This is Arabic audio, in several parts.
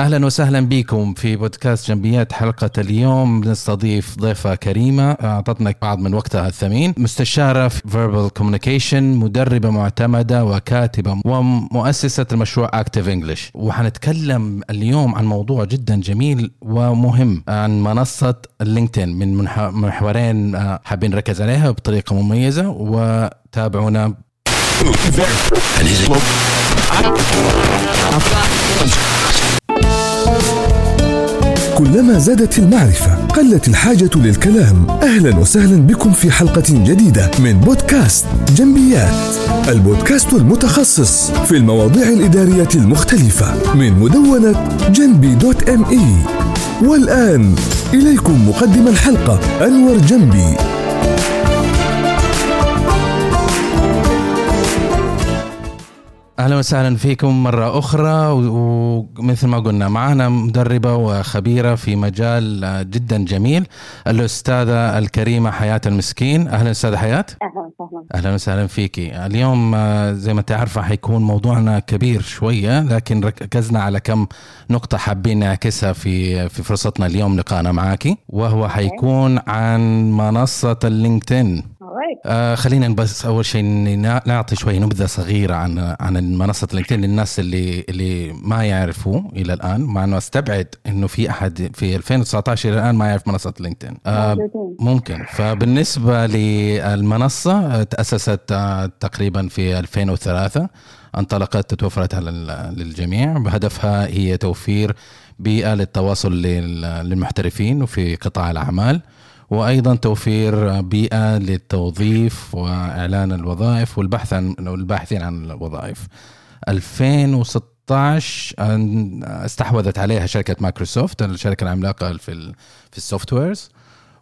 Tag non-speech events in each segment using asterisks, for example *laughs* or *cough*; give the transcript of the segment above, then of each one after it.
أهلا وسهلا بكم في بودكاست جنبيات حلقة اليوم. نستضيف ضيفة كريمة أعطتنا بعض من وقتها الثمين. مستشارة في verbal communication مدربة معتمدة وكاتبة ومؤسسة لمشروع Active English وحنتكلم اليوم عن موضوع جدا جميل ومهم عن منصة ال LinkedIn من محورين آه، حابين نركز عليها بطريقة مميزة. وتابعونا. كلما زادت المعرفة قلت الحاجة للكلام. أهلا وسهلا بكم في حلقة جديدة من بودكاست جنبيات. البودكاست المتخصص في المواضيع الإدارية المختلفة من مدونة جنبي دوت ام اي والآن إليكم مقدم الحلقة أنور جنبي. أهلا وسهلا فيكم مرة أخرى ومثل ما قلنا معنا مدربة وخبيرة في مجال جدا جميل الأستاذة الكريمة حياة المسكين. أهلا أستاذة حياة؟ أهلا وسهلا. أهلا وسهلا فيكي اليوم زي ما انت عارفه حيكون موضوعنا كبير شوية لكن ركزنا على كم نقطة حابين نعكسها في في فرصتنا اليوم لقاءنا معك وهو حيكون عن منصة ال LinkedIn. آه خلينا بس أول شيء نعطي شوي نبذة صغيرة عن عن منصه LinkedIn للناس اللي اللي ما يعرفوا إلى الآن. مع إنه أستبعد إنه في أحد في 2019 إلى الآن ما يعرف منصة LinkedIn. آه ممكن. فبالنسبة للمنصة تأسست آه تقريبا في 2003 انطلقت توفرت للجميع. بهدفها هي توفير بيئة للتواصل للمحترفين وفي قطاع الأعمال. وأيضا توفير بيئة للتوظيف وإعلان الوظائف والبحث عن الباحثين عن الوظائف. 2016 استحوذت عليها شركة مايكروسوفت الشركة العملاقة في في ال softwares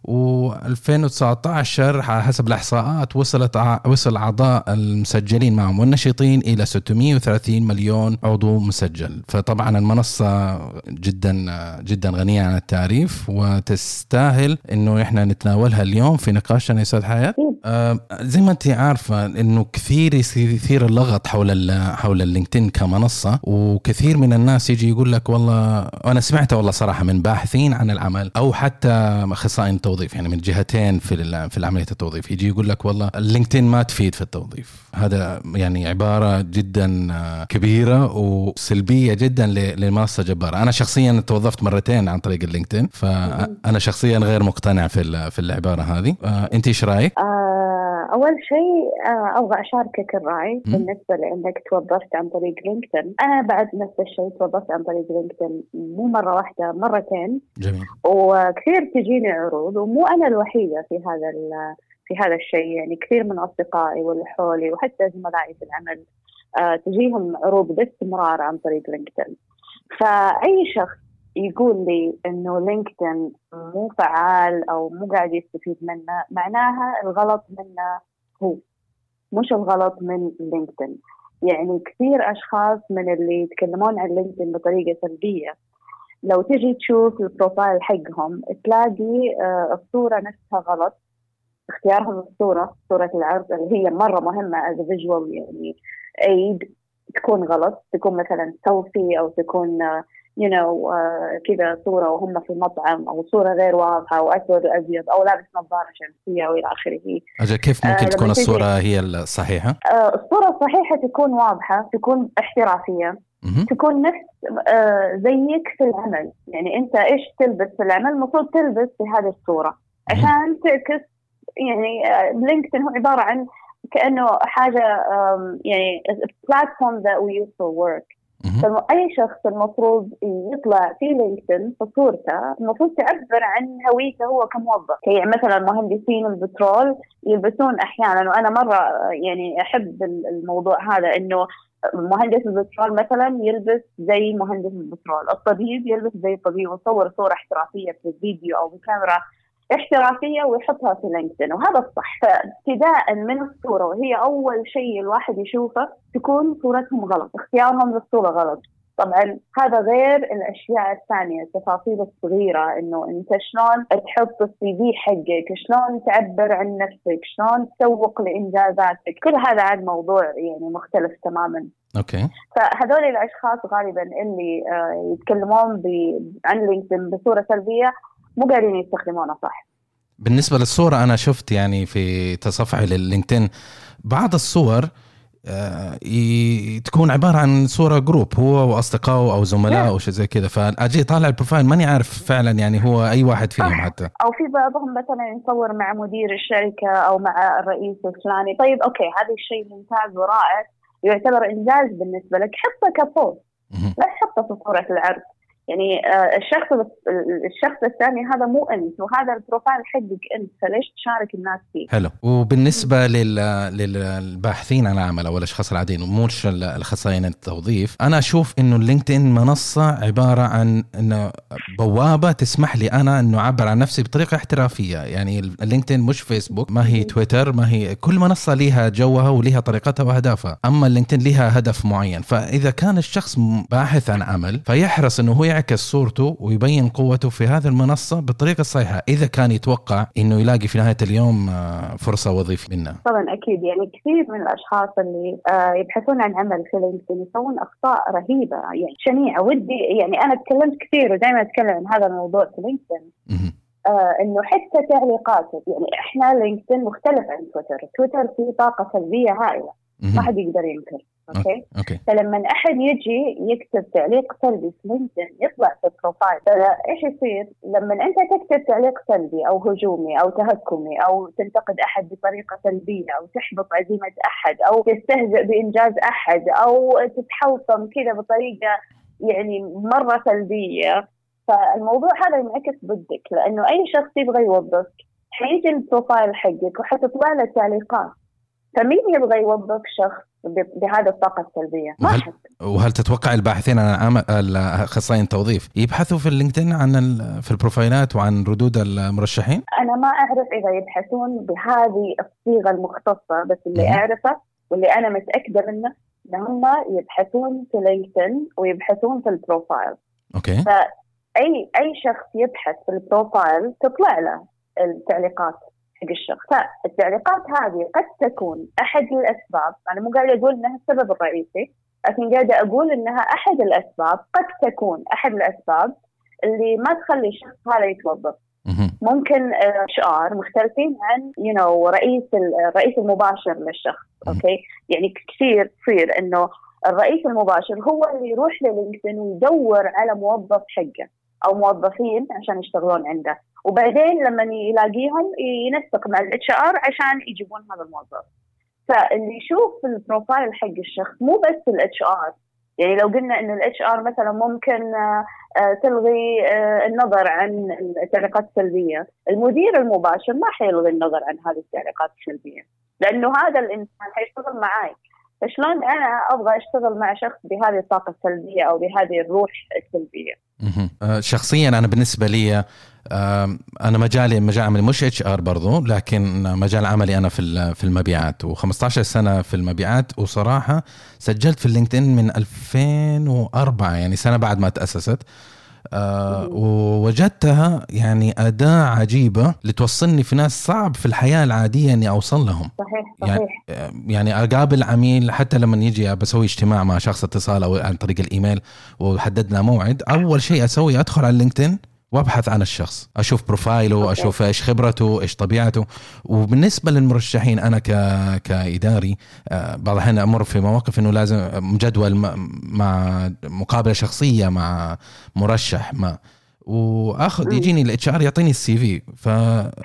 و2019 حسب الإحصاءات وصلت وصل أعضاء المسجلين معهم والنشطين إلى 630 مليون عضو مسجل. فطبعا المنصة جدا جدا غنية عن التعريف وتستاهل إنه إحنا نتناولها اليوم في نقاشنا يا أستاذ حياة. آه زي ما أنت عارفة إنه كثير يصير اللغط حول حول ال LinkedIn كمنصة وكثير من الناس يجي يقول لك والله أنا سمعت والله صراحة من باحثين عن العمل أو حتى أخصائيين التوظيف يعني من جهتين في في عمليه التوظيف. يجي يقول لك والله ال LinkedIn ما تفيد في التوظيف. هذا يعني عبارة جدا كبيرة وسلبية جدا لمنصة جبارة. أنا شخصيا توظفت مرتين عن طريق ال LinkedIn فانا شخصيا غير مقتنع في في العبارة هذه. آه، أنت إيش رأيك؟ آه، أول شيء آه، أبغى أشاركك الرأي بالنسبة لأنك توظفت عن طريق LinkedIn. أنا بعد نفس الشيء توظفت عن طريق LinkedIn مو مرة واحدة مرتين. جميل. وكثير تجيني عروض ومو أنا الوحيدة في هذا في هذا الشيء. يعني كثير من أصدقائي واللي حولي وحتى زملائي في العمل آه تجيهم عروض باستمرار عن طريق LinkedIn. فأي شخص يقول لي إنه LinkedIn مو فعال أو مو قاعد يستفيد منه معناها الغلط منه هو مش الغلط من LinkedIn. يعني كثير أشخاص من اللي يتكلمون عن LinkedIn بطريقة سلبية لو تجي تشوف ال profile حقهم تلاقي آه، الصورة نفسها غلط اختيارهم الصورة صورة العرض اللي هي مرة مهمة as visual يعني it تكون غلط تكون مثلا سيلفي أو تكون you know uh, كذا صورة وهم في مطعم أو صورة غير واضحة أو أسود وأبيض أو لابس نظارة شمسية وإلى آخره. أجل كيف ممكن uh, تكون الصورة هي الصحيحة؟ uh, الصورة الصحيحة تكون واضحة تكون احترافية تكون نفس uh, زيك في العمل. يعني أنت إيش تلبس في العمل؟ المفروض تلبس بهذه الصورة. عشان تعكس يعني لينكدين هو عبارة عن كأنه حاجة يعني platform that we use for work فأي شخص المفروض يطلع في لينكدين صورته المفروض تعبر عن هويته هو كموظف. يعني مثلا مهندسين البترول يلبسون أحيانا وأنا مرة يعني أحب الموضوع هذا إنه مهندس البترول مثلا يلبس زي مهندس البترول الطبيب يلبس زي الطبيب ويصور صورة احترافية في الفيديو أو بكاميرا احترافية ويحطها في لينكدين وهذا الصح. فابتداء من الصورة وهي أول شيء الواحد يشوفه تكون صورتهم غلط اختيارهم للصورة غلط. طبعا هذا غير الأشياء الثانية التفاصيل الصغيرة إنه أنت شلون تحط ال CV حقك شلون تعبر عن نفسك شلون تسوق لإنجازاتك. كل هذا عن موضوع يعني مختلف تماما. okay. فهذول الأشخاص غالبا اللي آه، يتكلمون عن لينكدين بصورة سلبية مو قاعدين يستخدمونه صح. بالنسبة للصوره أنا شفت يعني في تصفحي لللينكدين بعض الصور آه، تكون عبارة عن صورة group هو وأصدقائه أو زملاء أو شيء زي كذا. فأجي طالع ال profile ماني عارف فعلا يعني هو أي واحد فيهم حتى. أو في بعضهم مثلا يصور مع مدير الشركة أو مع الرئيس الفلاني. طيب okay هذا الشيء ممتاز ورائع يعتبر إنجاز بالنسبة لك. حطه ك post لا تحطه في صورة العرض. يعني آه، الشخص الشخص الثاني هذا مو أنت وهذا ال profile حقك أنت فليش تشارك الناس فيه؟ حلو. وبالنسبة لل... للباحثين عن عمل أو الأشخاص العاديين ومش الأخصائيين التوظيف أنا أشوف إنه اللينكدين منصة عبارة عن إنه بوابة تسمح لي أنا إنه أعبر عن نفسي بطريقة احترافية. يعني اللينكدين مش فيسبوك ما هي تويتر ما هي كل منصة لها جوها ولها طريقتها وأهدافها. أما اللينكدين لها هدف معين فإذا كان الشخص باحث عن عمل فيحرص إنه هو يعكس صورته ويبين قوته في هذه المنصة بالطريقة الصحيحه إذا كان يتوقع إنه يلاقي في نهاية اليوم آه، فرصة وظيفيه منها طبعا أكيد. يعني كثير من الأشخاص اللي آه، يبحثون عن عمل في لينكدين يسوون أخطاء رهيبة يعني شنيعة. ودي يعني أنا تكلمت كثير ودائما أتكلم عن هذا الموضوع في لينكدين. آه إنه حتى تعليقاته يعني إحنا لينكدين مختلف عن تويتر، تويتر فيه طاقة سلبية هائلة. ما حد يقدر ينكر. okay. okay. فلما أحد يجي يكتب تعليق سلبي في لينكدين يطلع في ال profile. إيش يصير؟ لما أنت تكتب تعليق سلبي أو هجومي أو تهكمي أو تنتقد أحد بطريقة سلبية أو تحبط عزيمة أحد أو تستهزئ بإنجاز أحد أو تتحلطم كذا بطريقة يعني مرة سلبية فالموضوع هذا ينعكس ضدك. لأنه أي شخص يبغى يوظفك حيجي ال profile حقك وحتطلع له تعليقات. فمين يبغى يوظف شخص بهذه الطاقة السلبية؟ ما وهل, وهل تتوقع الباحثين عن عمل الاخصائيين التوظيف يبحثوا في اللينكدين عن في ال profile ات وعن ردود المرشحين؟ أنا ما أعرف إذا يبحثون بهذه الصيغة المختصة بس اللي مم. أعرفه واللي أنا متأكدة منه إن هم يبحثون في لينكدين ويبحثون في ال profile. okay. فأي أي شخص يبحث في ال profile تطلع له التعليقات. حق الشخص. فالتعليقات هذه قد تكون أحد الأسباب أنا مو قاعدة أقول إنها السبب الرئيسي لكن قاعدة أقول إنها أحد الأسباب قد تكون أحد الأسباب اللي ما تخلي الشخص هذا يتوظف. ممكن HR مختلفين عن you know, رئيس الرئيس المباشر للشخص okay؟ يعني كثير تصير إنه الرئيس المباشر هو اللي يروح للينكدين ويدور على موظف حقه. أو موظفين عشان يشتغلون عنده. وبعدين لما يلاقيهم ينسق مع ال HR عشان يجيبون هذا الموظف. فاللي يشوف ال profile حق الشخص مو بس ال HR يعني لو قلنا إن ال HR مثلا ممكن آه، آه، تلغي آه، النظر عن التعليقات السلبية، المدير المباشر ما حيلغي النظر عن هذه التعليقات السلبية، لأنه هذا الإنسان حيشتغل معي، فشلون أنا أبغى أشتغل مع شخص بهذه الطاقة السلبية أو بهذه الروح السلبية؟ شخصيا أنا بالنسبة لي أنا مجالي مجال عملي مش HR برضو لكن مجال عملي أنا في في المبيعات. و15 سنة في المبيعات وصراحة سجلت في اللينكدين من 2004 يعني سنة بعد ما تأسست. آه ووجدتها يعني أداة عجيبة لتوصلني في ناس صعب في الحياة العادية إني أوصل لهم. صحيح صحيح. يعني, يعني أقابل عميل حتى لما يجي بسوي اجتماع مع شخص اتصال أو عن طريق الإيميل وحددنا موعد أول شيء أسوي أدخل على اللينكدين وابحث عن الشخص أشوف profile ه okay. أشوف إيش خبرته إيش طبيعته. وبالنسبة للمرشحين أنا ك... كإداري آه، بعض الأحيان أمر في مواقف إنه لازم مجدول مع مقابلة شخصية مع مرشح ما. وآخذ يجيني ال HR يعطيني ال CV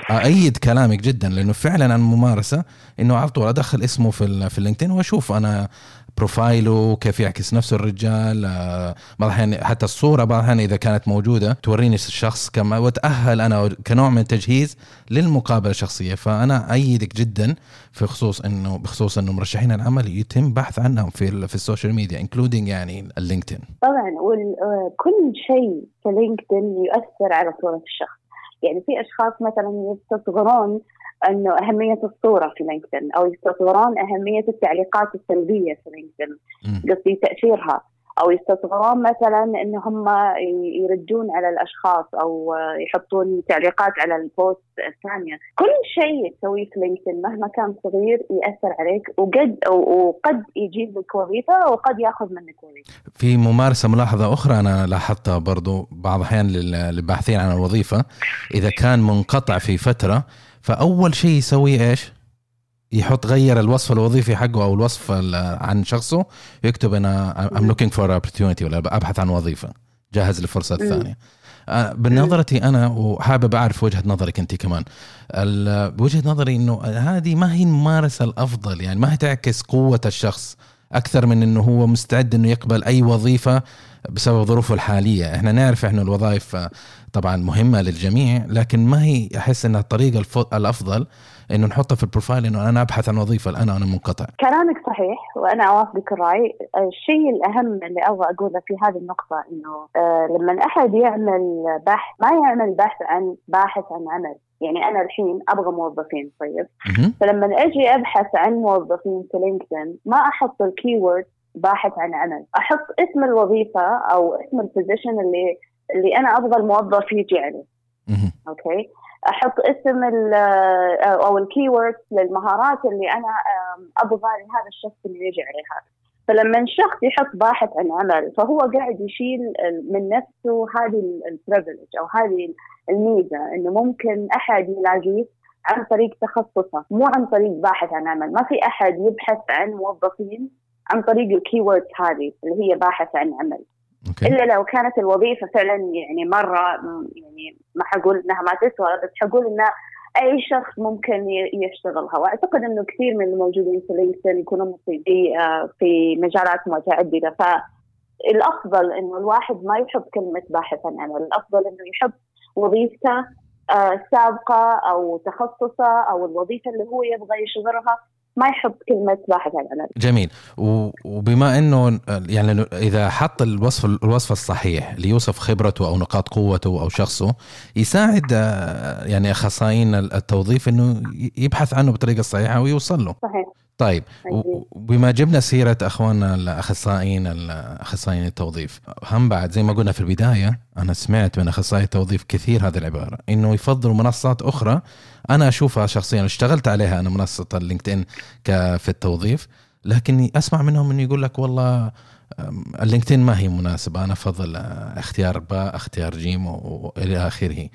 فايد كلامك جدا لأنه فعلا عن ممارسة إنه على طول أدخل اسمه في في ال LinkedIn وأشوف أنا profile ه كيف يعكس نفسه الرجال آه، بعض الأحيان حتى الصورة بعض الأحيان إذا كانت موجودة توريني الشخص كما واتاهل أنا كنوع من التجهيز للمقابلة الشخصية. فأنا أيدك جدا في خصوص انه بخصوص إنه مرشحين العمل يتم بحث عنهم في في ال social media including يعني ال LinkedIn طبعا وكل شيء في LinkedIn يؤثر على صورة الشخص. يعني في أشخاص مثلا يستصغرون إنه أهمية الصورة في LinkedIn أو يستصغرون أهمية التعليقات السلبية في LinkedIn قصدي تأثيرها. أو يستصغرون مثلا إن هم يردون على الأشخاص أو يحطون تعليقات على ال posts الثانية. كل شيء تسويه في LinkedIn مهما كان صغير يأثر عليك وقد وقد يجيب لك وظيفة وقد يأخذ منك وظيفة. في ممارسة ملاحظة أخرى أنا لاحظتها برضو بعض الأحيان للباحثين عن الوظيفة. إذا كان منقطع في فترة فأول شيء يسويه إيش؟ يحط غير الوصف الوظيفي حقه أو الوصف عن شخصه يكتب أنا I'm looking for opportunity ولا أبحث عن وظيفة. جاهز للفرصة الثانية. آه، بنظرتي أنا وحابب أعرف وجهة نظرك أنت كمان. بوجهه نظري إنه هذه ما هي الممارسة الأفضل يعني ما هي تعكس قوة الشخص أكثر من إنه هو مستعد إنه يقبل أي وظيفة بسبب ظروفه الحالية. إحنا نعرف إحنا الوظائف طبعا مهمة للجميع لكن ما هي أحس إنها الطريقة الأفضل إنه نحطها في ال profile إنه أنا أبحث عن وظيفة الآن أنا منقطع. كلامك صحيح وأنا أوافقك الرأي. الشيء الأهم اللي أبغى أقوله في هذه النقطة إنه آه لما أحد يعمل بحث ما يعمل بحث عن باحث عن عمل. يعني أنا الحين أبغى موظفين طيب؟ فلما أجي أبحث عن موظفين في LinkedIn ما أحط ال key باحث عن عمل. أحط اسم الوظيفة أو اسم ال position اللي اللي أنا أبغى الموظف يجي عليه. أوكي؟ أحط اسم أو ال key للمهارات اللي أنا أبغى لهذا الشخص اللي يجي عليها. فلما الشخص يحط باحث عن عمل فهو قاعد يشيل من نفسه هذه ال privilege أو هذه الميزة إنه ممكن أحد يلاقيه عن طريق تخصصه مو عن طريق باحث عن عمل. ما في أحد يبحث عن موظفين عن طريق ال key هذه اللي هي باحث عن عمل. okay. إلا لو كانت الوظيفة فعلا يعني مرة يعني ما حقول إنها ما تسوى بس حقول انها أي شخص ممكن يشتغلها. وأعتقد إنه كثير من الموجودين في LinkedIn يكونوا مصيبين آه، في مجالات متعددة. فالأفضل إنه الواحد ما يحط كلمة باحث عن عمل الأفضل إنه يحط وظيفته آه، سابقه أو تخصصه أو الوظيفة اللي هو يبغى يشغلها. ما يحط كلمة باحث عن عمل جميل. وبما إنه يعني إذا حط الوصف الوصف الصحيح ليوصف خبرته أو نقاط قوته أو شخصه يساعد آه، يعني أخصائيين التوظيف إنه يبحث عنه بالطريقة الصحيحه ويوصل له. صحيح. طيب وبما جبنا سيرة أخواننا الأخصائيين الأخصائيين التوظيف هم بعد زي ما قلنا في البداية أنا سمعت من أخصائي التوظيف كثير هذه العبارة إنه يفضلوا منصات أخرى أنا أشوفها شخصيا اشتغلت عليها أنا منصة ال LinkedIn في التوظيف لكن أسمع منهم إنه يقول لك والله ال LinkedIn ما هي مناسبة أنا أفضل اختيار باء اختيار جيم وإلى آخره.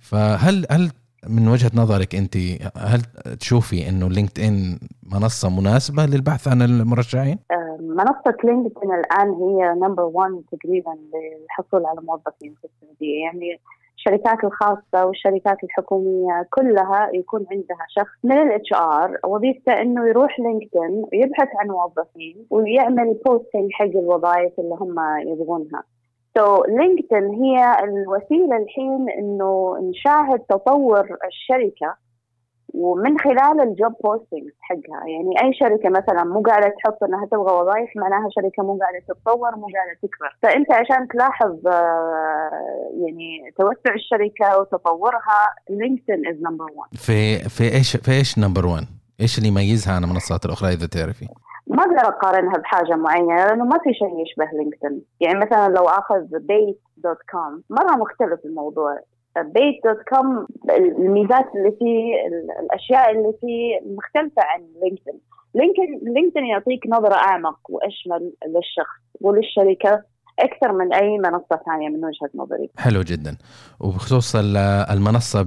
فهل هل من وجهة نظرك أنت هل تشوفي إنه LinkedIn منصة مناسبة للبحث عن المرشحين؟ آه، منصة LinkedIn الآن هي number 1 تقريبا للحصول على موظفين في السعودية يعني الشركات الخاصة والشركات الحكومية كلها يكون عندها شخص من ال HR وظيفته إنه يروح LinkedIn ويبحث عن موظفين ويعمل posting حق الوظائف اللي هم يبغونها. so so, LinkedIn هي الوسيلة الحين إنه نشاهد تطور الشركة ومن خلال ال job posting حقها. يعني أي شركة مثلا مو قاعدة تحط إنها تبغى وظائف معناها شركة مو قاعدة تتطور مو قاعدة تكبر. فأنت عشان تلاحظ آه، يعني توسع الشركة وتطورها LinkedIn is number 1 في في إيش في إيش number 1 إيش اللي يميزها عن المنصات الأخرى إذا تعرفي؟ ما أقدر أقارنها بحاجة معينة لأنه ما في شيء يشبه LinkedIn. يعني مثلا لو آخذ Bayt.com مرة مختلف الموضوع. Bayt.com الميزات اللي فيه الأشياء اللي فيه مختلفة عن LinkedIn. LinkedIn LinkedIn يعطيك نظرة أعمق وأشمل للشخص وللشركة أكثر من أي منصة ثانية من وجهة نظري. حلو جدا وبخصوص المنصة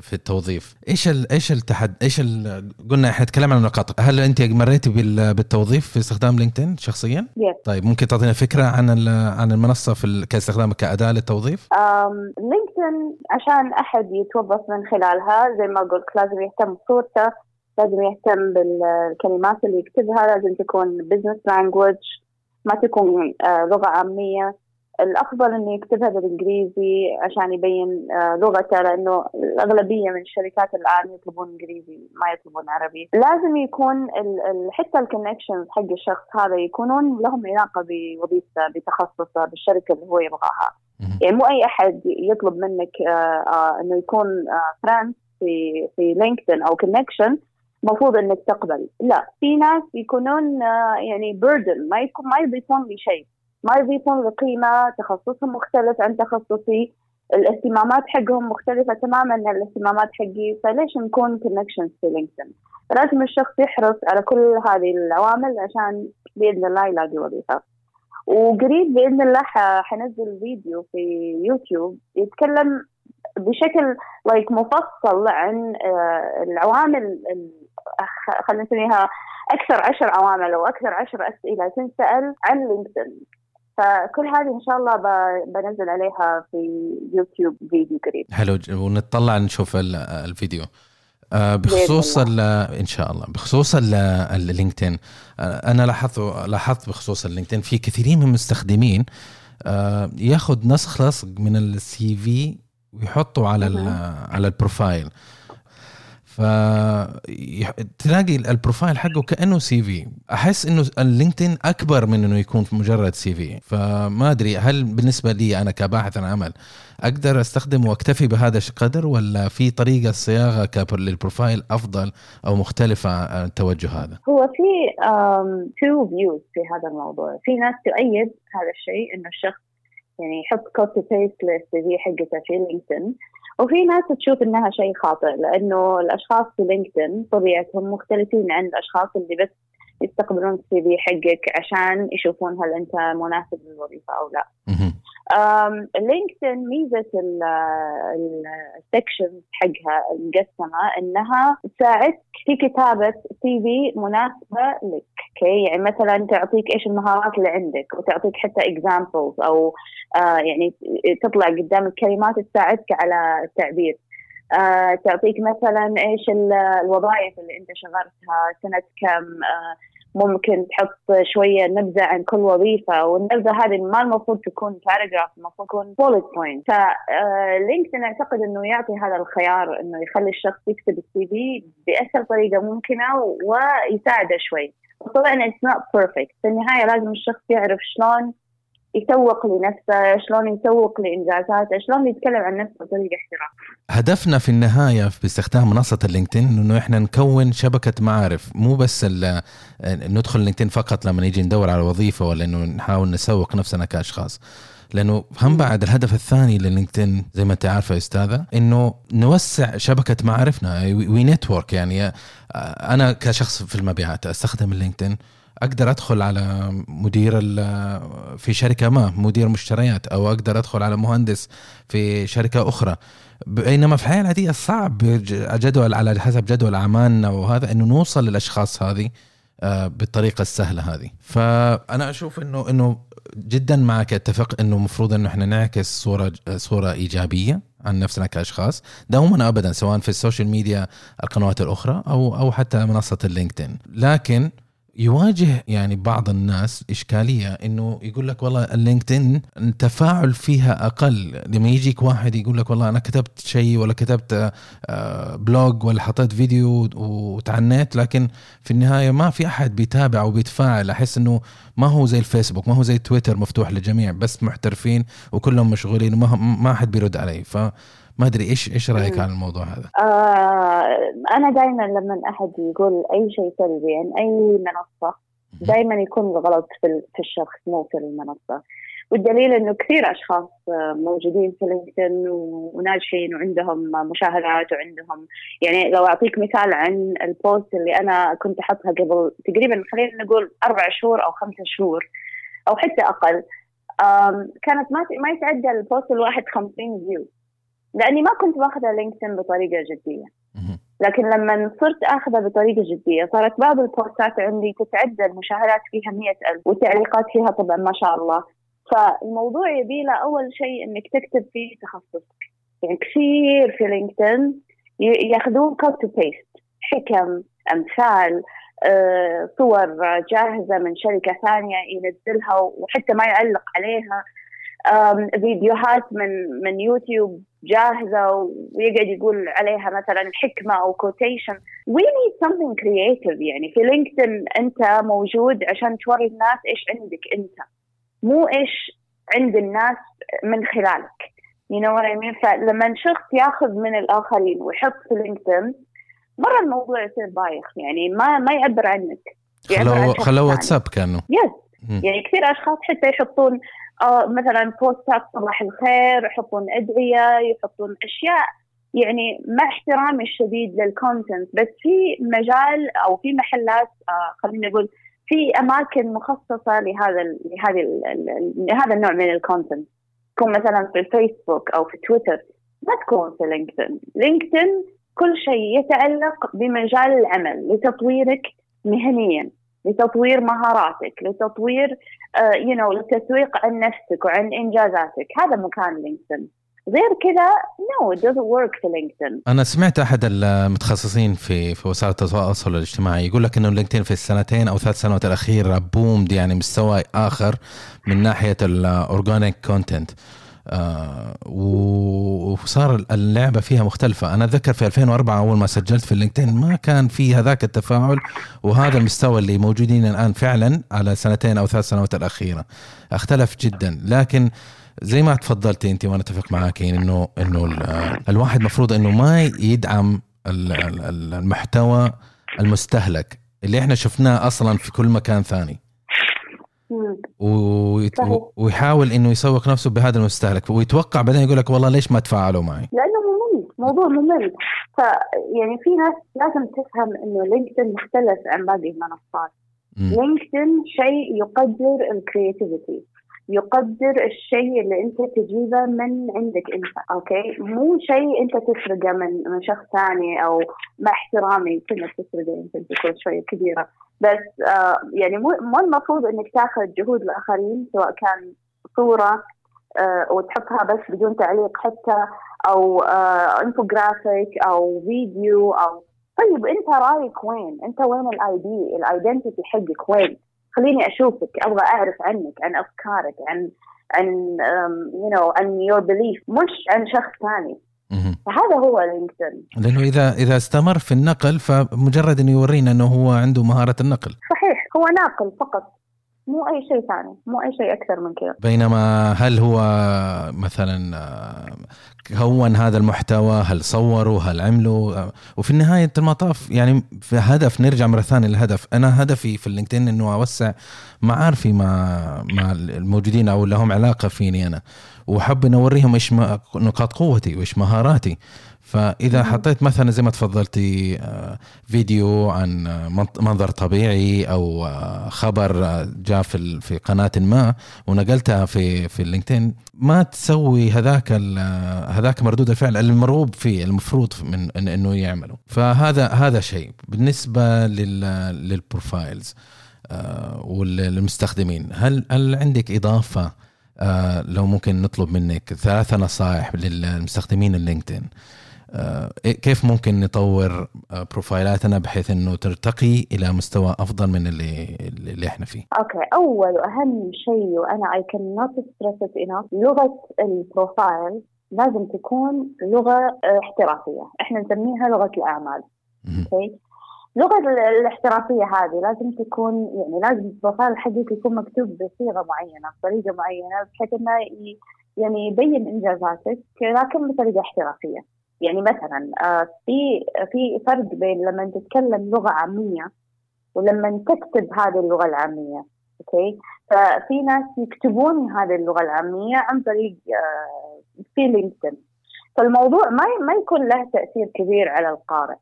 في التوظيف إيش ال إيش التحد إيش ال قلنا إحنا تكلمنا عن النقاط هل أنت مريتي بالتوظيف في استخدام LinkedIn شخصيا؟ yes. طيب ممكن تعطينا فكرة عن عن المنصة في كاستخدامك كأداة للتوظيف؟ LinkedIn عشان أحد يتوظف من خلالها زي ما قلت لازم يهتم بصورته لازم يهتم بالكلمات اللي يكتبها لازم تكون business language ما تكون آه، لغة عامية. الأفضل إنه يكتبها بالإنجليزي عشان يبين آه، لغته لأنه الأغلبية من الشركات الآن يطلبون إنجليزي ما يطلبون عربي. لازم يكون حتى ال connections حق الشخص هذا يكونون لهم علاقة بوظيفته بتخصصه بالشركة اللي هو يبغاها. يعني مو أي أحد يطلب منك آه، إنه يكون friend في في LinkedIn أو connection المفروض إنك تقبل. لا في ناس يكونون آه، يعني burden ما يكون ما يضيفون لي شيء. ما يضيفون لي قيمه تخصصهم مختلف عن تخصصي. الاهتمامات حقهم مختلفة تماما عن الاهتمامات حقي. فليش نكون connections في LinkedIn لازم الشخص يحرص على كل هذه العوامل عشان بإذن الله يلاقي وظيفة. وقريب بإذن الله حنزل فيديو في يوتيوب يتكلم بشكل like مفصل عن آه، العوامل خلينا نسميها أكثر عشر عوامل أو أكثر عشر أسئلة تنسأل عن LinkedIn. فكل هذه إن شاء الله بنزل عليها في يوتيوب فيديو قريب. حلو ونطلع نشوف الفيديو. آه، بخصوص إن شاء الله. بخصوص ال LinkedIn آه، أنا لاحظت لاحظت بخصوص ال LinkedIn في كثيرين من المستخدمين ياخذ نسخ من ال CV ويحطوا على على ال profile. فتلاقي ال profile حقه كأنه CV أحس إنه اللينكدين أكبر من إنه يكون مجرد CV فما أدري هل بالنسبة لي أنا كباحث عن عمل أقدر أستخدم وأكتفي بهذا القدر ولا في طريقة صياغة لل profile أفضل أو مختلفة عن التوجه هذا؟ هو في two views في هذا الموضوع، في ناس تؤيد هذا الشيء إنه الشخص يعني يحط copy paste لل CV حقته في لينكدين وفي ناس تشوف إنها شيء خاطئ لأنه الأشخاص في لينكدين طبيعتهم مختلفين عن الأشخاص اللي بس يستقبلون ال CV حقك عشان يشوفون هل أنت مناسب للوظيفة أو لا. لينكدين ميزة ال section حقها المقسمة إنها تساعدك في كتابة CV مناسبة لك، okay؟ يعني مثلا تعطيك إيش المهارات اللي عندك وتعطيك حتى examples أو آه يعني تطلع قدام الكلمات تساعدك على التعبير. آه تعطيك مثلا إيش الوظائف اللي أنت شغلتها سنة كم آه ممكن تحط شوية نبذة عن كل وظيفة والنبذة هذه ما المفروض تكون paragraph المفروض تكون bullet point فلينكدين أعتقد إنه يعطي هذا الخيار إنه يخلي الشخص يكتب ال CV بأسهل طريقة ممكنة ويساعده شوي. طبعا it's not perfect في النهاية لازم الشخص يعرف شلون يسوق لنفسه شلون يسوق لإنجازاته شلون يتكلم عن نفسه بطريقة احتراف هدفنا في النهاية باستخدام منصة اللينكدين إنه إحنا نكون شبكة معارف مو بس ندخل لينكدين فقط لما نيجي ندور على وظيفة ولا إنه نحاول نسوق نفسنا كأشخاص. لأنه هم بعد الهدف الثاني للينكدين زي ما انت عارفه يا أستاذة إنه نوسع شبكة معارفنا و network يعني أنا كشخص في المبيعات أستخدم اللينكدين أقدر أدخل على مدير في شركة ما مدير مشتريات أو أقدر أدخل على مهندس في شركة أخرى. بينما في الحياة العادية صعب جدول على حسب جدول أعمالنا وهذا إنه نوصل للأشخاص هذه آه، بالطريقة السهلة هذه. فأنا أشوف إنه إنه جدا معك أتفق إنه المفروض إنه إحنا نعكس صورة صورة إيجابية عن نفسنا كأشخاص دوما ابدا سواء في ال social media القنوات الأخرى أو أو حتى منصة اللينكدين لكن يواجه يعني بعض الناس إشكالية إنه يقول لك والله اللينكدين التفاعل فيها أقل. لما يجيك واحد يقول لك والله أنا كتبت شيء ولا كتبت blog آه، ولا حطيت فيديو وتعنيت لكن في النهاية ما في أحد بيتابع وبيتفاعل. أحس إنه ما هو زي الفيسبوك ما هو زي تويتر مفتوح للجميع بس محترفين وكلهم مشغولين وما ما حد بيرد علي. ف ما أدري إيش إيش رأيك عن الموضوع هذا؟ آه أنا دائما لما أحد يقول أي شيء سلبي عن أي منصة دائما يكون الغلط في في الشخص مو في المنصة. والدليل إنه كثير أشخاص موجودين في لينكدين وناجحين وعندهم مشاهدات وعندهم يعني لو أعطيك مثال عن ال post اللي أنا كنت أحطها قبل تقريبا خلينا نقول أربع شهور أو خمسة شهور أو حتى أقل كانت ما ما يتعدى ال post الواحد 50 view. لأني ما كنت ماخذه لينكدين بطريقة جدية. لكن لما صرت آخذها بطريقة جدية صارت بعض البوستات عندي تتعدى المشاهدات فيها مئة ألف والتعليقات فيها طبعا ما شاء الله. فالموضوع يبي له أول شيء إنك تكتب فيه تخصصك. يعني كثير في لينكدين ياخذون copy paste حكم أمثال آه، صور جاهزة من شركة ثانية ينزلها وحتى ما يعلق عليها. فيديوهات من من يوتيوب جاهزة ويقعد يقول عليها مثلا حكمة أو quotation we need something creative يعني. في لينكدين أنت موجود عشان توري الناس إيش عندك أنت. مو إيش عند الناس من خلالك. You know what I mean? فلما شخص ياخذ من الآخرين ويحط في لينكدين مرة الموضوع يصير بايخ يعني. ما ما يعبر عنك. خلوا خلوا واتساب كانوا yes يعني كثير أشخاص حتى يحطون آه مثلا بوستات صباح الخير يحطون أدعية يحطون أشياء يعني مع احترامي الشديد لل content بس في مجال أو في محلات آه خليني أقول في أماكن مخصصة لهذا لهذه لهذا النوع من ال content تكون مثلا في الفيسبوك أو في تويتر ما تكون في لينكدين لينكدين كل شيء يتعلق بمجال العمل لتطويرك مهنيا. لتطوير مهاراتك لتطوير you you know, للتسويق عن نفسك وعن إنجازاتك. هذا مكان لينكدين. غير كذا no no, it doesn't work في لينكدين. أنا سمعت أحد المتخصصين في في وسائل التواصل الاجتماعي يقول لك إنه لينكدين في السنتين أو ثلاث سنوات الأخيرة بوم يعني مستوى آخر من ناحية ال organic content آه وصار اللعبة فيها مختلفة. أنا أتذكر في 2004 أول ما سجلت في اللينكدين ما كان في هذاك التفاعل وهذا المستوى اللي موجودين الآن فعلا على سنتين أو ثلاث سنوات الأخيرة. أختلف جدا. لكن زي ما تفضلتي انت وأنا أتفق معك إنه إنه الواحد مفروض إنه ما يدعم المحتوى المستهلك اللي إحنا شفناه أصلا في كل مكان ثاني. ويحاول إنه يسوق نفسه بهذا المستهلك. ويتوقع بعدين يقول لك والله ليش ما تفاعلوا معي؟ لأنه ممل. موضوع ممل. ف يعني في ناس لازم تفهم إنه لينكدين مختلف عن باقي المنصات. لينكدين شيء يقدر ال creativity يقدر الشيء اللي انت تجيبه من عندك انت okay مو شيء انت تسرقه من من شخص ثاني أو مع احترامي كلمه تسرقه يمكن تكون شوية كبيرة بس آه يعني مو مو المفروض إنك تاخذ جهود الآخرين سواء كان صورة آه وتحطها بس بدون تعليق حتى أو آه انفوجرافيك أو فيديو أو طيب أنت رأيك وين؟ أنت وين ال ID؟ ال identity حقك وين؟ خليني أشوفك أبغى أعرف عنك عن أفكارك عن عن you know عن your belief مش عن شخص ثاني. فهذا هو لينكدين. لأنه إذا إذا استمر في النقل فمجرد انه يورينا أنه هو عنده مهارة النقل. صحيح هو ناقل فقط. مو أي شيء ثاني مو أي شيء أكثر من كذا. بينما هل هو مثلا كون هذا المحتوى هل صوروا هل عملوا؟ وفي نهايه المطاف يعني في هدف نرجع مرة ثانية للهدف. أنا هدفي في اللينكدين إنه أوسع معارفي مع مع الموجودين أو لهم علاقة فيني أنا. وحب ان أوريهم إيش نقاط قوتي وإيش مهاراتي. فإذا حطيت مثلا زي ما تفضلتي آه، فيديو عن منظر طبيعي أو آه، خبر آه، جاء في في قناة ما ونقلتها في في اللينكدين ما تسوي هذاك هذاك مردود الفعل المرغوب فيه المفروض من إنه يعمله. فهذا هذا شيء بالنسبة لل profiles والمستخدمين هل هل عندك إضافة؟ لو ممكن نطلب منك ثلاثة نصائح للمستخدمين اللينكدين آه، كيف ممكن نطور آه، profileاتنا بحيث إنه ترتقي إلى مستوى أفضل من اللي اللي إحنا فيه. okay أول وأهم شيء وأنا اي كان نوت ستريس لغة البروفايل لازم تكون لغة احترافية، إحنا نسميها لغة الأعمال. okay؟ اللغة الاحترافية هذه لازم تكون يعني لازم ال profile حقك يكون مكتوب بصيغة معينة بطريقة معينة بحيث إنه يعني يبين إنجازاتك لكن بطريقة احترافية. يعني مثلا آه، في في فرق بين لما تتكلم لغة عامية ولما تكتب هذه اللغة العامية okay؟ ففي ناس يكتبون هذه اللغة العامية عن طريق آه، في لينكدين. فالموضوع ما ما يكون له تأثير كبير على القارئ.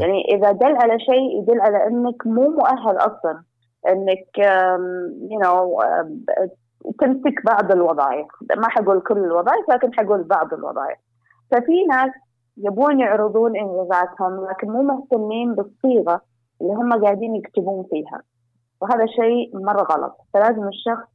يعني إذا دل على شيء يدل على إنك مو مؤهل أصلا إنك you know تمسك بعض الوظائف. ما حقول كل الوظائف لكن حقول بعض الوظائف. ففي ناس يبون يعرضون إنجازاتهم لكن مو مهتمين بالصيغة اللي هم قاعدين يكتبون فيها. وهذا شيء مرة غلط. فلازم الشخص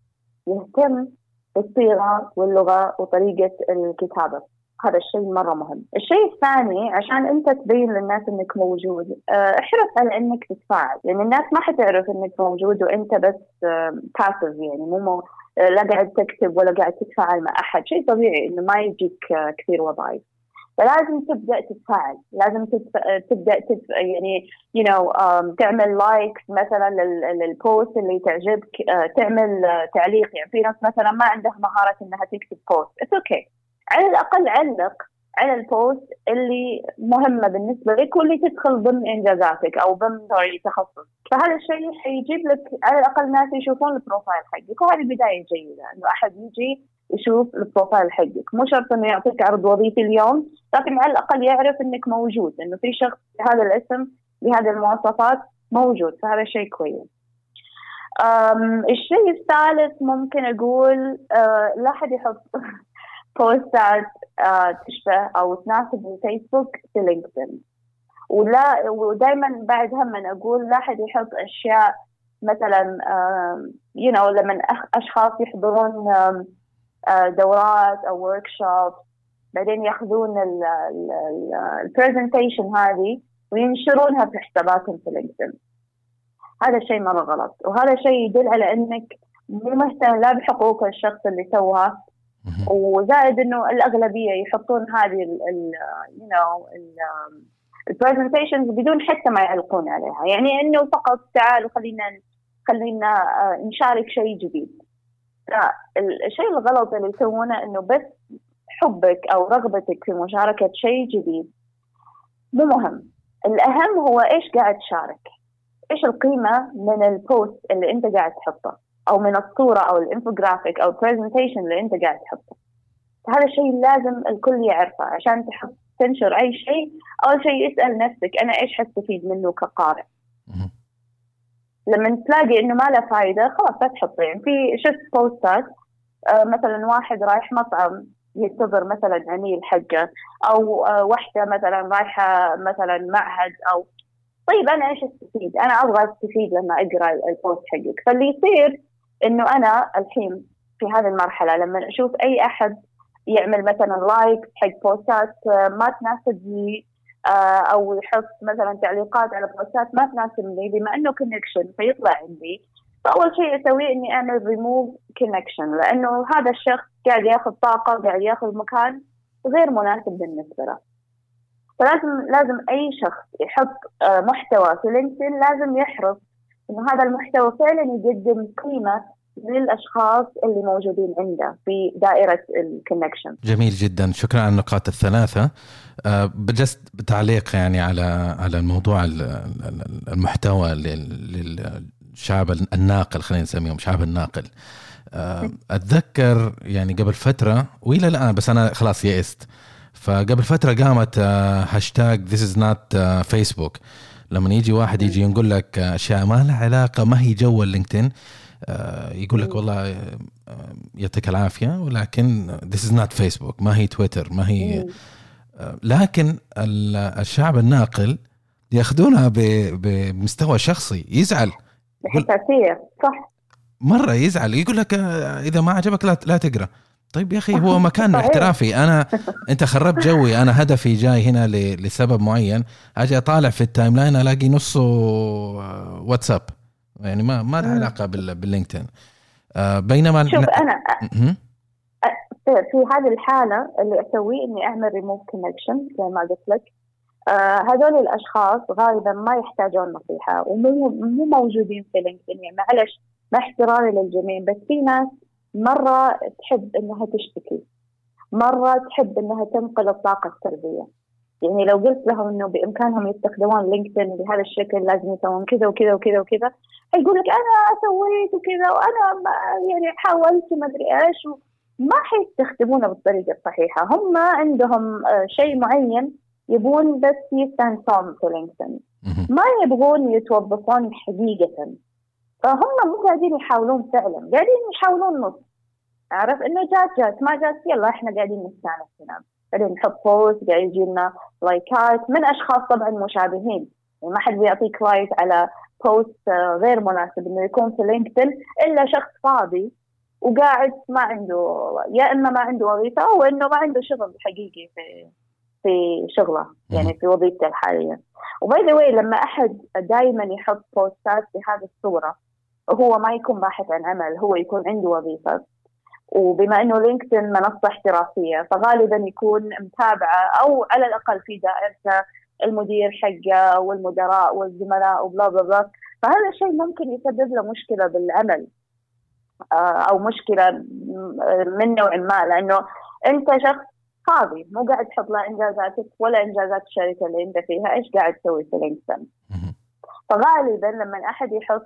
يهتم بالصيغة واللغة وطريقة الكتابة. هذا الشيء مرة مهم. الشيء الثاني عشان أنت تبين للناس أنك موجود آه، احرص على أنك تتفاعل. لأن يعني الناس ما حتعرف أنك موجود وأنت بس passive يعني مو مو لا قاعد تكتب ولا قاعد تتفاعل مع أحد. شيء طبيعي أنه ما يجيك آه، كثير وظائف. فلازم تبدأ تتفاعل لازم تبدأ تدف... يعني you know, um, تعمل likes مثلا لل post اللي تعجبك uh, تعمل uh, تعليق. يعني في ناس مثلا ما عندها مهارة إنها تكتب post it's okay. على الأقل علق على ال post اللي مهمة بالنسبة لك واللي تدخل ضمن إنجازاتك أو ضمن sorry تخصص فهذا الشيء حيجيب لك على الأقل ناس يشوفون ال profile حقك. وهذه بداية جيدة إنه أحد يجي يشوف ال profile حقك. مو شرط إنه يعطيك عرض وظيفي اليوم لكن على الأقل يعرف إنك موجود إنه في شخص بهذا الاسم بهذه المواصفات موجود فهذا شيء كويس. الشيء الثالث ممكن أقول أه لا أحد يحط *laughs* postات أه تشبه أو تناسب الفيسبوك في لينكدين ولا ودائما بعد هم أقول لا أحد يحط أشياء مثلا you know لما أشخاص يحضرون آه، دورات أو work بعدين ياخذون ال presentation هذه وينشرونها في حساباتهم في لينكدين هذا الشيء مرة غلط وهذا شيء يدل على إنك مو مهتم لا بحقوق الشخص اللي سواها وزائد إنه الأغلبية يحطون هذه ال you know ال presentations بدون حتى ما يعلقون عليها. يعني إنه فقط تعالوا خلينا خلينا آه، نشارك شيء جديد. فالشيء الغلط اللي يسوونه إنه بس حبك أو رغبتك في مشاركة شيء جديد مو مهم. الأهم هو إيش قاعد تشارك؟ إيش القيمة من ال post اللي أنت قاعد تحطه؟ أو من الصورة أو الانفوجرافيك أو ال presentation اللي أنت قاعد تحطه. هذا الشيء لازم الكل يعرفه عشان تحط تنشر أي شيء. أول شيء اسال نفسك أنا إيش حستفيد منه كقارئ؟ لما تلاقي إنه ما له فائده خلاص لا تحطه يعني في شفت postات آه مثلا واحد رايح مطعم ينتظر مثلا عميل حقه أو آه واحدة مثلا رايحة مثلا معهد أو طيب أنا إيش أستفيد؟ أنا أبغى أستفيد لما أقرأ ال post حقك فاللي يصير إنه أنا الحين في هذه المرحلة لما أشوف أي أحد يعمل مثلا like حق postات آه، ما تناسبني أو يحط مثلا تعليقات على posts ما تناسبني بما إنه connection فيطلع عندي. فأول شيء أسويه إني اعمل ريموف كونكشن لأنه هذا الشخص قاعد ياخذ طاقة قاعد ياخذ مكان غير مناسب بالنسبة له. فلازم لازم أي شخص يحط آه، محتوى في لينكدين لازم يحرص إنه هذا المحتوى فعلا يقدم قيمة للأشخاص اللي موجودين عنده في دائرة ال connection. جميل جدا، شكرا على النقاط الثلاثة. أه بجست بتعليق يعني على على الموضوع المحتوى للشعب الناقل خلينا نسميهم شعب الناقل. أه أتذكر يعني قبل فترة وإلى الآن بس أنا خلاص يئست. فقبل فترة قامت هاشتاج this is not فيسبوك لما يجي واحد يجي يقول لك أشياء ما لها علاقة ما هي جو اللينكدين آه، يقول لك والله آه، يعطيك العافية ولكن this is not فيسبوك ما هي تويتر ما هي آه، لكن الشعب الناقل يأخذونها بمستوى شخصي يزعل. حساسيه صح. مرة يزعل يقول لك إذا ما عجبك لا لا تقرأ. طيب يا أخي هو *laughs* مكان احترافي. أنا *laughs* أنت خربت جوي. أنا هدفي جاي هنا لسبب معين. أجي أطالع في ال timeline ألاقي نصه واتساب. يعني ما ما له علاقة باللينكدين. آه بينما شوف أنا في هذه الحالة اللي أسويه إني أعمل ريموف كونكشن زي ما قلت لك. آه هذول الأشخاص غالبا ما يحتاجون نصيحة ومو مو موجودين في لينكدين. يعني معلش مع احترامي للجميع بس في ناس مرة تحب إنها تشتكي. مرة تحب إنها تنقل الطاقة السلبية. يعني لو قلت لهم إنه بإمكانهم يستخدمون لينكدين بهذا الشكل لازم يسوون كذا وكذا وكذا وكذا يقول لك أنا سويت وكذا وأنا يعني حاولت وما أدري إيش ما حيستخدمونه بالطريقة الصحيحة. هم عندهم آه، شيء معين يبون بس يستانسون في لينكدين. ما يبغون يتوظفون حقيقة. فهم مو قاعدين يحاولون فعلا قاعدين يحاولون نص. عرف؟ إنه جات جات ما جات. يلا إحنا قاعدين نستانس هنا بعدين نحط post قاعد يجي لنا likes من أشخاص طبعا مشابهين. يعني ما حد بيعطيك like على post غير مناسب. إنه يكون في لينكدين إلا شخص فاضي وقاعد ما عنده يا إما ما عنده وظيفة أو إنه ما عنده شغل حقيقي في في شغله يعني في وظيفته الحالية. و by the way لما أحد دائما يحط posts بهذه الصورة هو ما يكون باحث عن عمل هو يكون عنده وظيفة. وبما إنه لينكدين منصة احترافية فغالبا يكون متابعة أو على الأقل في دائرته المدير حقه والمدراء والزملاء وبلا بلا بلا. فهذا الشيء ممكن يسبب له مشكلة بالعمل. آه، أو مشكلة من نوع ما لأنه أنت شخص فاضي مو قاعد تحط لا إنجازاتك ولا إنجازات الشركة اللي أنت فيها إيش قاعد تسوي في لينكدين. فغالبا لما أحد يحط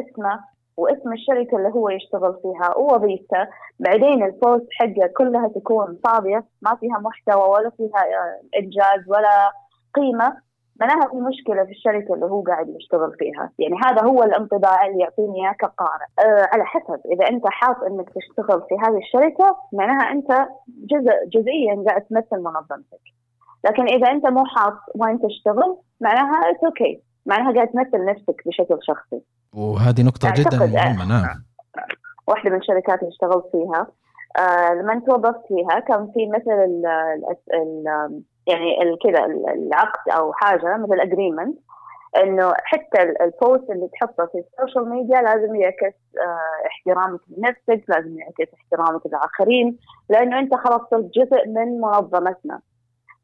اسمه واسم الشركة اللي هو يشتغل فيها. ووظيفته. بعدين ال post حقه كلها تكون فاضية. ما فيها محتوى ولا فيها آه، إنجاز ولا قيمة. معناها في مشكلة في الشركة اللي هو قاعد يشتغل فيها، يعني هذا هو الانطباع اللي يعطيني إياه كقارئ، أه على حسب. إذا أنت حاط إنك تشتغل في هذه الشركة معناها أنت جزء جزئيا قاعد تمثل منظمتك. لكن إذا أنت مو حاط وين تشتغل معناها okay،. معناها قاعد تمثل نفسك بشكل شخصي. وهذه نقطة أعتقد- جدا مهمة نعم واحدة من الشركات اللي اشتغلت فيها آه لما توظفت فيها كان في مثل ال ال ال يعني كذا ال- العقد أو حاجة مثل agreement إنه حتى ال- ال post اللي تحطه في ال social media لازم يعكس آه احترامك لنفسك، لازم يعكس احترامك للآخرين، لأنه أنت خلاص صرت جزء من منظمتنا.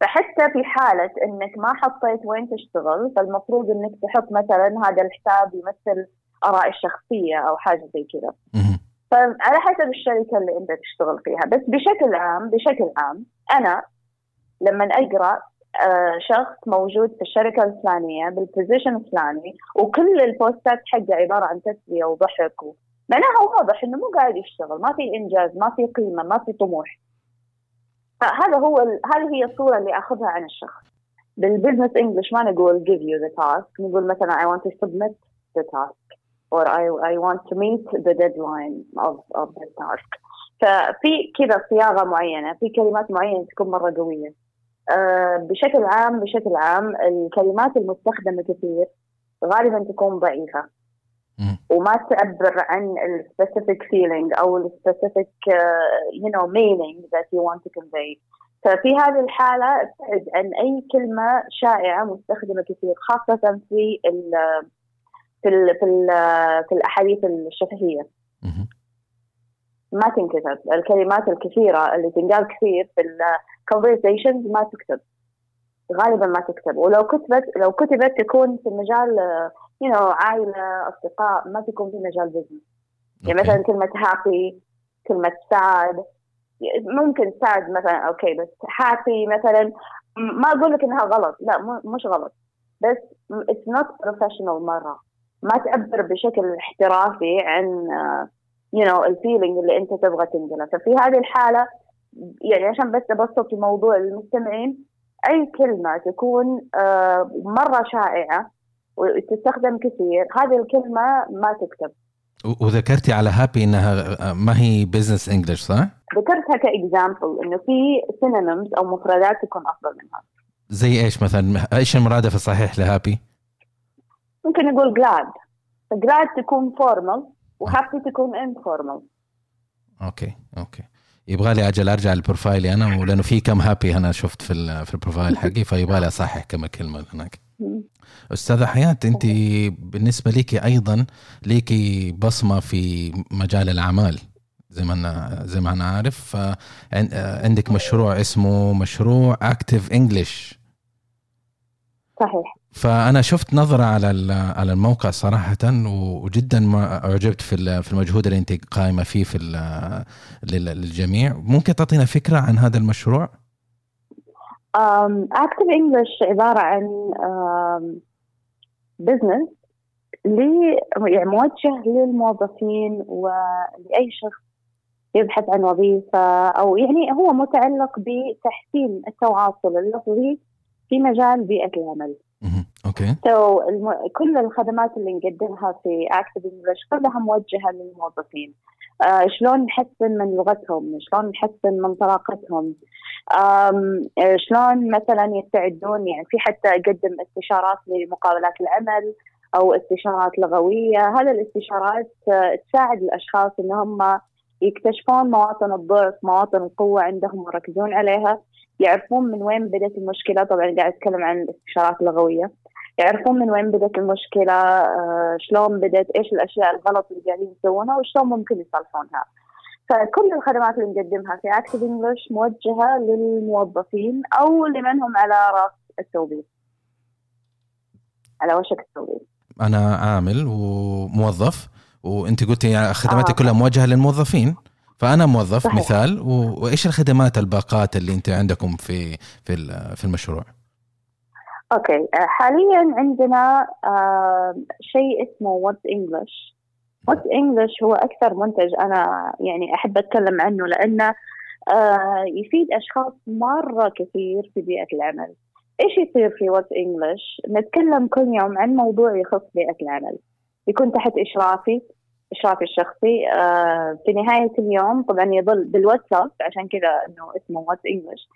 فحتى في حالة إنك ما حطيت وين تشتغل فالمفروض إنك تحط مثلا هذا الحساب يمثل آراء الشخصية أو حاجة زي كذا. فعلى حسب الشركة اللي أنت تشتغل فيها. بس بشكل عام بشكل عام أنا لما أقرأ آه، شخص موجود في الشركة الفلانية بال position الفلاني وكل ال posts حقه عبارة عن تسلية وضحك و... معناها واضح إنه مو قاعد يشتغل. ما في إنجاز ما في قيمة ما في طموح. فهذا هو ال... هذه هي الصورة اللي أخذها عن الشخص. بال business English ما نقول give you the task. نقول مثلا I want to submit the task. Or I, I want to meet the deadline of, of the task. ففي كذا صياغة معينة في كلمات معينة تكون مرة قوية. أه بشكل عام بشكل عام الكلمات المستخدمة كثير غالبا تكون ضعيفة. مم. وما تعبر عن ال specific feeling أو ال specific uh, you know meaning that you want to convey. ففي هذه الحالة ابتعد عن أي كلمة شائعة مستخدمة كثير خاصة في في ال في ال في الأحاديث الشفهية. مهم. ما تنكتب. الكلمات الكثيرة اللي تنقال كثير في ال conversations ما تكتب. غالبا ما تكتب. ولو كتبت لو كتبت تكون في مجال you know عائلة أصدقاء ما تكون في مجال business يعني. مثلا كلمة happy كلمة sad ممكن sad مثلا okay بس happy مثلا ما أقول لك إنها غلط. لا مش غلط. بس it's not professional مرة. ما تعبر بشكل احترافي عن you know ال feeling اللي أنت تبغى تنقله ففي هذه الحالة يعني عشان بس أبسط الموضوع للمستمعين أي كلمة تكون آه، مرة شائعة وتستخدم كثير هذه الكلمة ما تكتب وذكرتي على happy إنها ما هي business English صح؟ ذكرتها ك example إنه في synonyms أو مفردات تكون أفضل منها زي إيش مثلا إيش المرادف الصحيح ل happy؟ ممكن نقول glad glad تكون formal و happy تكون informal okay okay. يبغى لي أجل أرجع ل profile ي أنا ولأنه في كم happy أنا شفت في في ال profile حقي فيبغى لي أصحح كم كلمه هناك. أستاذة حياة أنت بالنسبة ليكي أيضا ليكي بصمة في مجال الأعمال زي ما أنا زي ما أنا عارف. فعندك مشروع اسمه مشروع Active English صحيح. فأنا شفت نظرة على على الموقع صراحة وجدا ما أعجبت في في المجهود اللي أنت قائمه فيه في للجميع ممكن تعطينا فكرة عن هذا المشروع Active English عبارة عن business يعني موجه للموظفين ولاي شخص يبحث عن وظيفة أو يعني هو متعلق بتحسين التواصل اللفظي في مجال بيئة العمل. أوكي. So الم... كل الخدمات اللي نقدمها في Active English كلها موجهة للموظفين. آه شلون نحسن من لغتهم، شلون نحسن من طلاقتهم، شلون مثلا يستعدون؟ يعني في حتى أقدم استشارات لمقابلات العمل أو استشارات لغوية، هذه الاستشارات آه، تساعد الأشخاص إن هم يكتشفون مواطن الضعف، مواطن القوة عندهم ويركزون عليها، يعرفون من وين بدأت المشكلة، طبعا قاعد أتكلم عن الاستشارات اللغويه. يعرفون من وين بدأت المشكلة، آه، شلون بدأت، إيش الأشياء الغلط اللي قاعدين يسوونها وشلون ممكن يصلحونها. فكل الخدمات اللي نقدمها في اكتف انجلش موجهة للموظفين أو لمن هم على راس التوظيف. على وشك التوظيف. أنا عامل وموظف وأنت قلتي خدماتي آه. كلها موجهة للموظفين فأنا موظف صحيح. مثال وإيش الخدمات الباقات اللي أنت عندكم في في في المشروع أوكي. آه، حاليا عندنا آه، شيء اسمه Whats English Whats English هو أكثر منتج أنا يعني أحب أتكلم عنه لأنه آه، يفيد أشخاص مرة كثير في بيئة العمل. إيش يصير في Whats English نتكلم كل يوم عن موضوع يخص بيئة العمل. يكون تحت إشرافي إشرافي الشخصي. في نهاية اليوم طبعا يظل بالواتساب عشان كذا إنه اسمه Whats English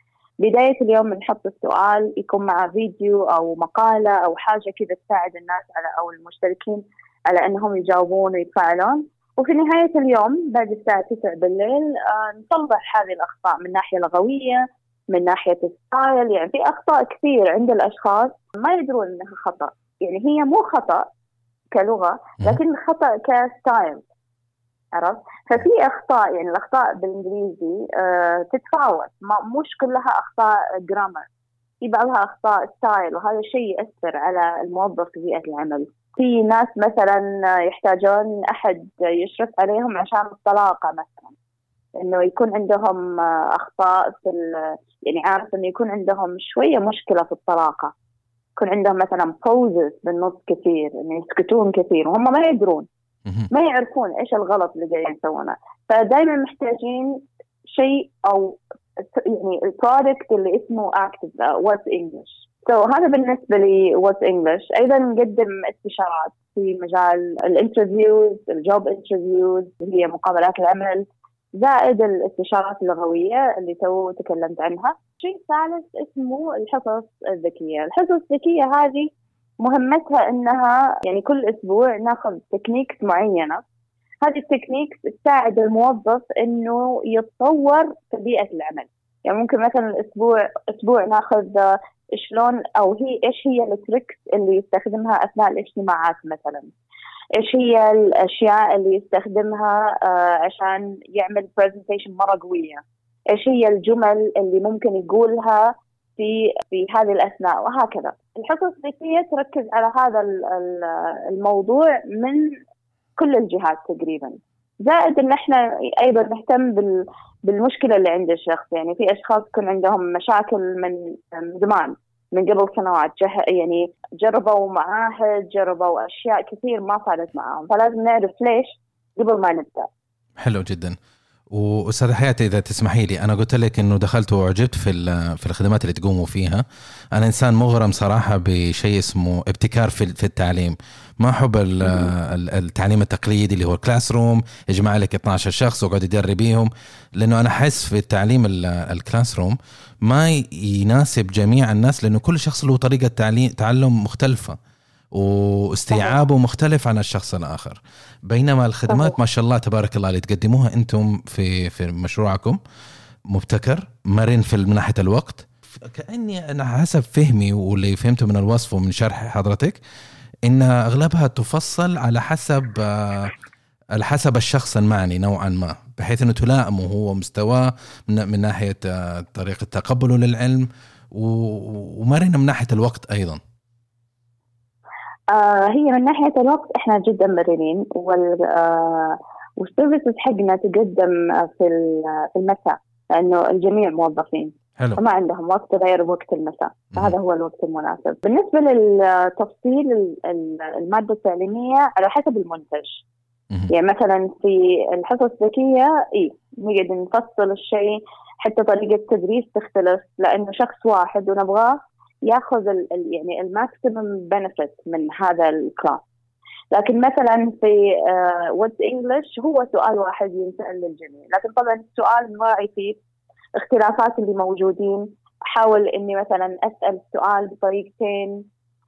بداية اليوم بنحط السؤال يكون مع فيديو أو مقالة أو حاجة كذا تساعد الناس على أو المشتركين على أنهم يجاوبون ويتفاعلون. وفي نهاية اليوم بعد الساعة 9 بالليل آه نصلح هذه الأخطاء من ناحية لغوية من ناحية style يعني في أخطاء كثير عند الأشخاص ما يدرون أنها خطأ. يعني هي مو خطأ كلغة لكن خطأ ك style. عرفت؟ ففي أخطاء يعني الأخطاء بالإنجليزي آه تتفاوت. مش كلها أخطاء grammar في بعضها أخطاء style وهذا الشيء يأثر على الموظف في بيئة العمل. في ناس مثلا يحتاجون أحد يشرف عليهم عشان الطلاقة مثلا. إنه يكون عندهم أخطاء في يعني عارف إنه يكون عندهم شوية مشكلة في الطلاقة. يكون عندهم مثلا pauses بالنص كثير إنه يسكتون كثير وهم ما يدرون. ما يعرفون إيش الغلط اللي قاعدين يسوونه. فدائما محتاجين شيء أو يعني ال product اللي اسمه Active Whats English so هذا بالنسبة لي Whats English أيضا نقدم استشارات في مجال ال interviews ال job interviews هي مقابلات العمل. زائد الاستشارات اللغوية اللي تو تكلمت عنها. شيء ثالث اسمه الحصص الذكية. الحصص الذكية هذه مهمتها إنها يعني كل أسبوع ناخذ techniques معينة. هذه ال techniques تساعد الموظف إنه يتطور في بيئة العمل. يعني ممكن مثلا الأسبوع أسبوع ناخذ شلون أو هي إيش هي ال tricks اللي يستخدمها أثناء الاجتماعات مثلا؟ إيش هي الأشياء اللي يستخدمها آه، عشان يعمل برزنتيشن مرة قوية؟ إيش هي الجمل اللي ممكن يقولها في في هذه الأثناء؟ وهكذا. الحصص الذكيه تركز على هذا ال- ال- الموضوع من كل الجهات تقريبا. زائد إن إحنا أيضا نهتم بال بالمشكلة اللي عند الشخص. يعني في أشخاص يكون عندهم مشاكل من من زمان من قبل سنوات. جه يعني جربوا معاهد جربوا أشياء كثير ما صارت معاهم. فلازم نعرف ليش قبل ما نبدأ. حلو جدا. واستاذة حياة إذا تسمحي لي. أنا قلت لك إنه دخلت وأعجبت في في الخدمات اللي تقوموا فيها. أنا إنسان مغرم صراحة بشيء اسمه ابتكار في في التعليم. ما أحب ال- ال- التعليم التقليدي اللي هو ال classroom يجمع لك 12 شخص ويقعد يدرب فيهم. لأنه أنا أحس في التعليم ال- ال classroom ما يناسب جميع الناس لأنه كل شخص له طريقة تعليم تعلم مختلفة. واستيعابه مختلف عن الشخص الآخر. بينما الخدمات. ما شاء الله تبارك الله اللي تقدموها أنتم في في مشروعكم مبتكر مرن في من ناحية الوقت. كأني أنا حسب فهمي واللي فهمته من الوصف ومن شرح حضرتك إن أغلبها تفصل على حسب آه، على حسب الشخص المعني نوعا ما بحيث إنه تلائمه هو مستواه من, ناحية آه، طريقة تقبله للعلم ومرنة من ناحية الوقت أيضا. آه هي من ناحية الوقت إحنا جدا مرنين وال آه والسيرفيسز حقنا تقدم في في المساء لأنه الجميع موظفين. حلو. فما عندهم وقت غير وقت المساء فهذا هو الوقت المناسب. بالنسبة للتفصيل ال- ال- المادة التعليمية على حسب المنتج. يعني مثلا في الحصص الذكية إيه نقعد نفصل الشيء حتى طريقة التدريس تختلف لأنه شخص واحد ونبغاه ياخذ يعني ال maximum benefit من هذا ال class لكن مثلا في Whats English هو سؤال واحد ينسأل للجميع. لكن طبعا السؤال نراعي فيه اختلافات اللي موجودين. أحاول إني مثلا أسأل السؤال بطريقتين.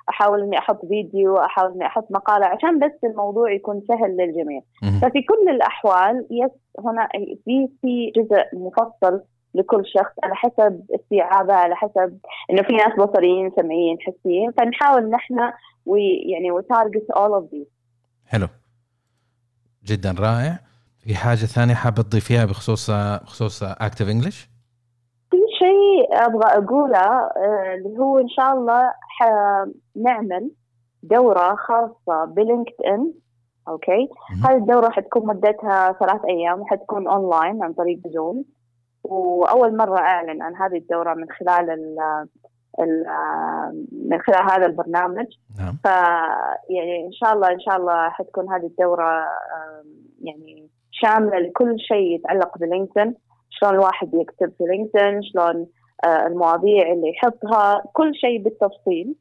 أحاول إني أحط فيديو أحاول إني أحط مقالة عشان بس الموضوع يكون سهل للجميع. ففي كل الأحوال yes هنا في في جزء مفصل لكل شخص على حسب استيعابه على حسب إنه في ناس بصريين سمعيين حسيين. فنحاول نحن ويعني و target all of this حلو. جدا رائع. في حاجة ثانية حابه تضيفيها بخصوص بخصوص Active English في شيء أبغى أقوله آه، اللي هو إن شاء الله حنعمل دورة خاصة ب LinkedIn أوكي هذه الدورة حتكون مدتها ثلاث أيام وحتكون اونلاين عن طريق Zoom وأول مرة أعلن عن هذه الدورة من خلال ال ال من خلال هذا البرنامج. نعم. ف يعني إن شاء الله إن شاء الله حتكون هذه الدورة يعني شاملة لكل شيء يتعلق ب LinkedIn. شلون الواحد يكتب في LinkedIn شلون آه، المواضيع اللي يحطها كل شيء بالتفصيل.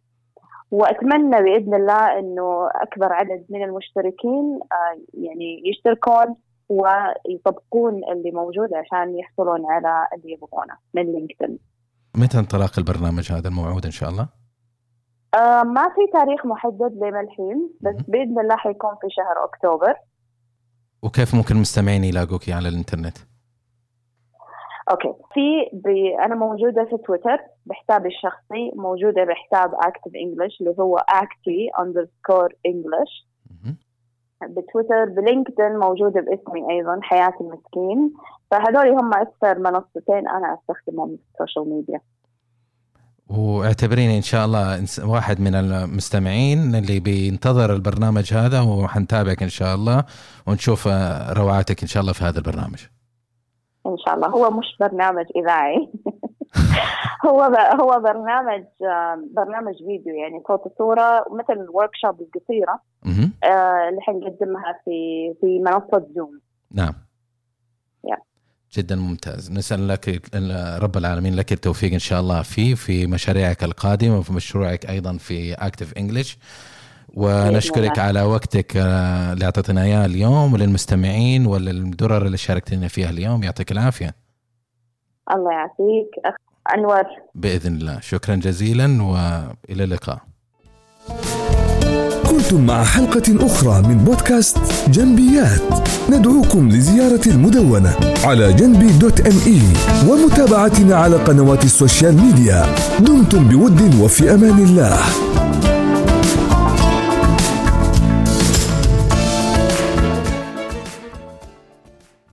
وأتمنى بإذن الله إنه أكبر عدد من المشتركين آه، يعني يشتركون ويطبقون اللي موجود عشان يحصلون على اللي يبغونه من لينكدين. متى انطلاق البرنامج هذا الموعود إن شاء الله؟ آه، ما في تاريخ محدد لما الحين بس. بإذن الله حيكون في شهر أكتوبر. وكيف ممكن المستمعين يلاقوك على الإنترنت؟ أوكي في ب... أنا موجودة في تويتر بحسابي الشخصي موجودة بحساب Active English اللي هو Active underscore English. بتويتر ب LinkedIn موجودة باسمي أيضا حياة المسكين. فهذول هم أكثر منصتين أنا أستخدمهم في ال social media. واعتبريني إن شاء الله واحد من المستمعين اللي بينتظر البرنامج هذا وحنتابعك إن شاء الله ونشوف آه، روعاتك إن شاء الله في هذا البرنامج. إن شاء الله. هو مش برنامج إذاعي. *laughs* هو. هو برنامج برنامج فيديو يعني صوت وصوره مثل ال workshop القصيره. آه، اللي حنقدمها في في منصة زوم نعم. جدا ممتاز نسأل لك رب العالمين لك التوفيق إن شاء الله فيه في مشاريعك القادمة وفي مشروعك أيضا في Active English ونشكرك. على وقتك آه، اللي اعطيتنا إياه اليوم وللمستمعين وللدرر اللي شاركتنا فيها اليوم يعطيك العافية الله يعافيك أخ أنور. بإذن الله. شكرا جزيلا وإلى اللقاء. كنتم مع حلقة أخرى من بودكاست جنبيات. ندعوكم لزيارة المدونة على جنبي dot ME ومتابعتنا على قنوات ال social media. دمتم بود وفي أمان الله.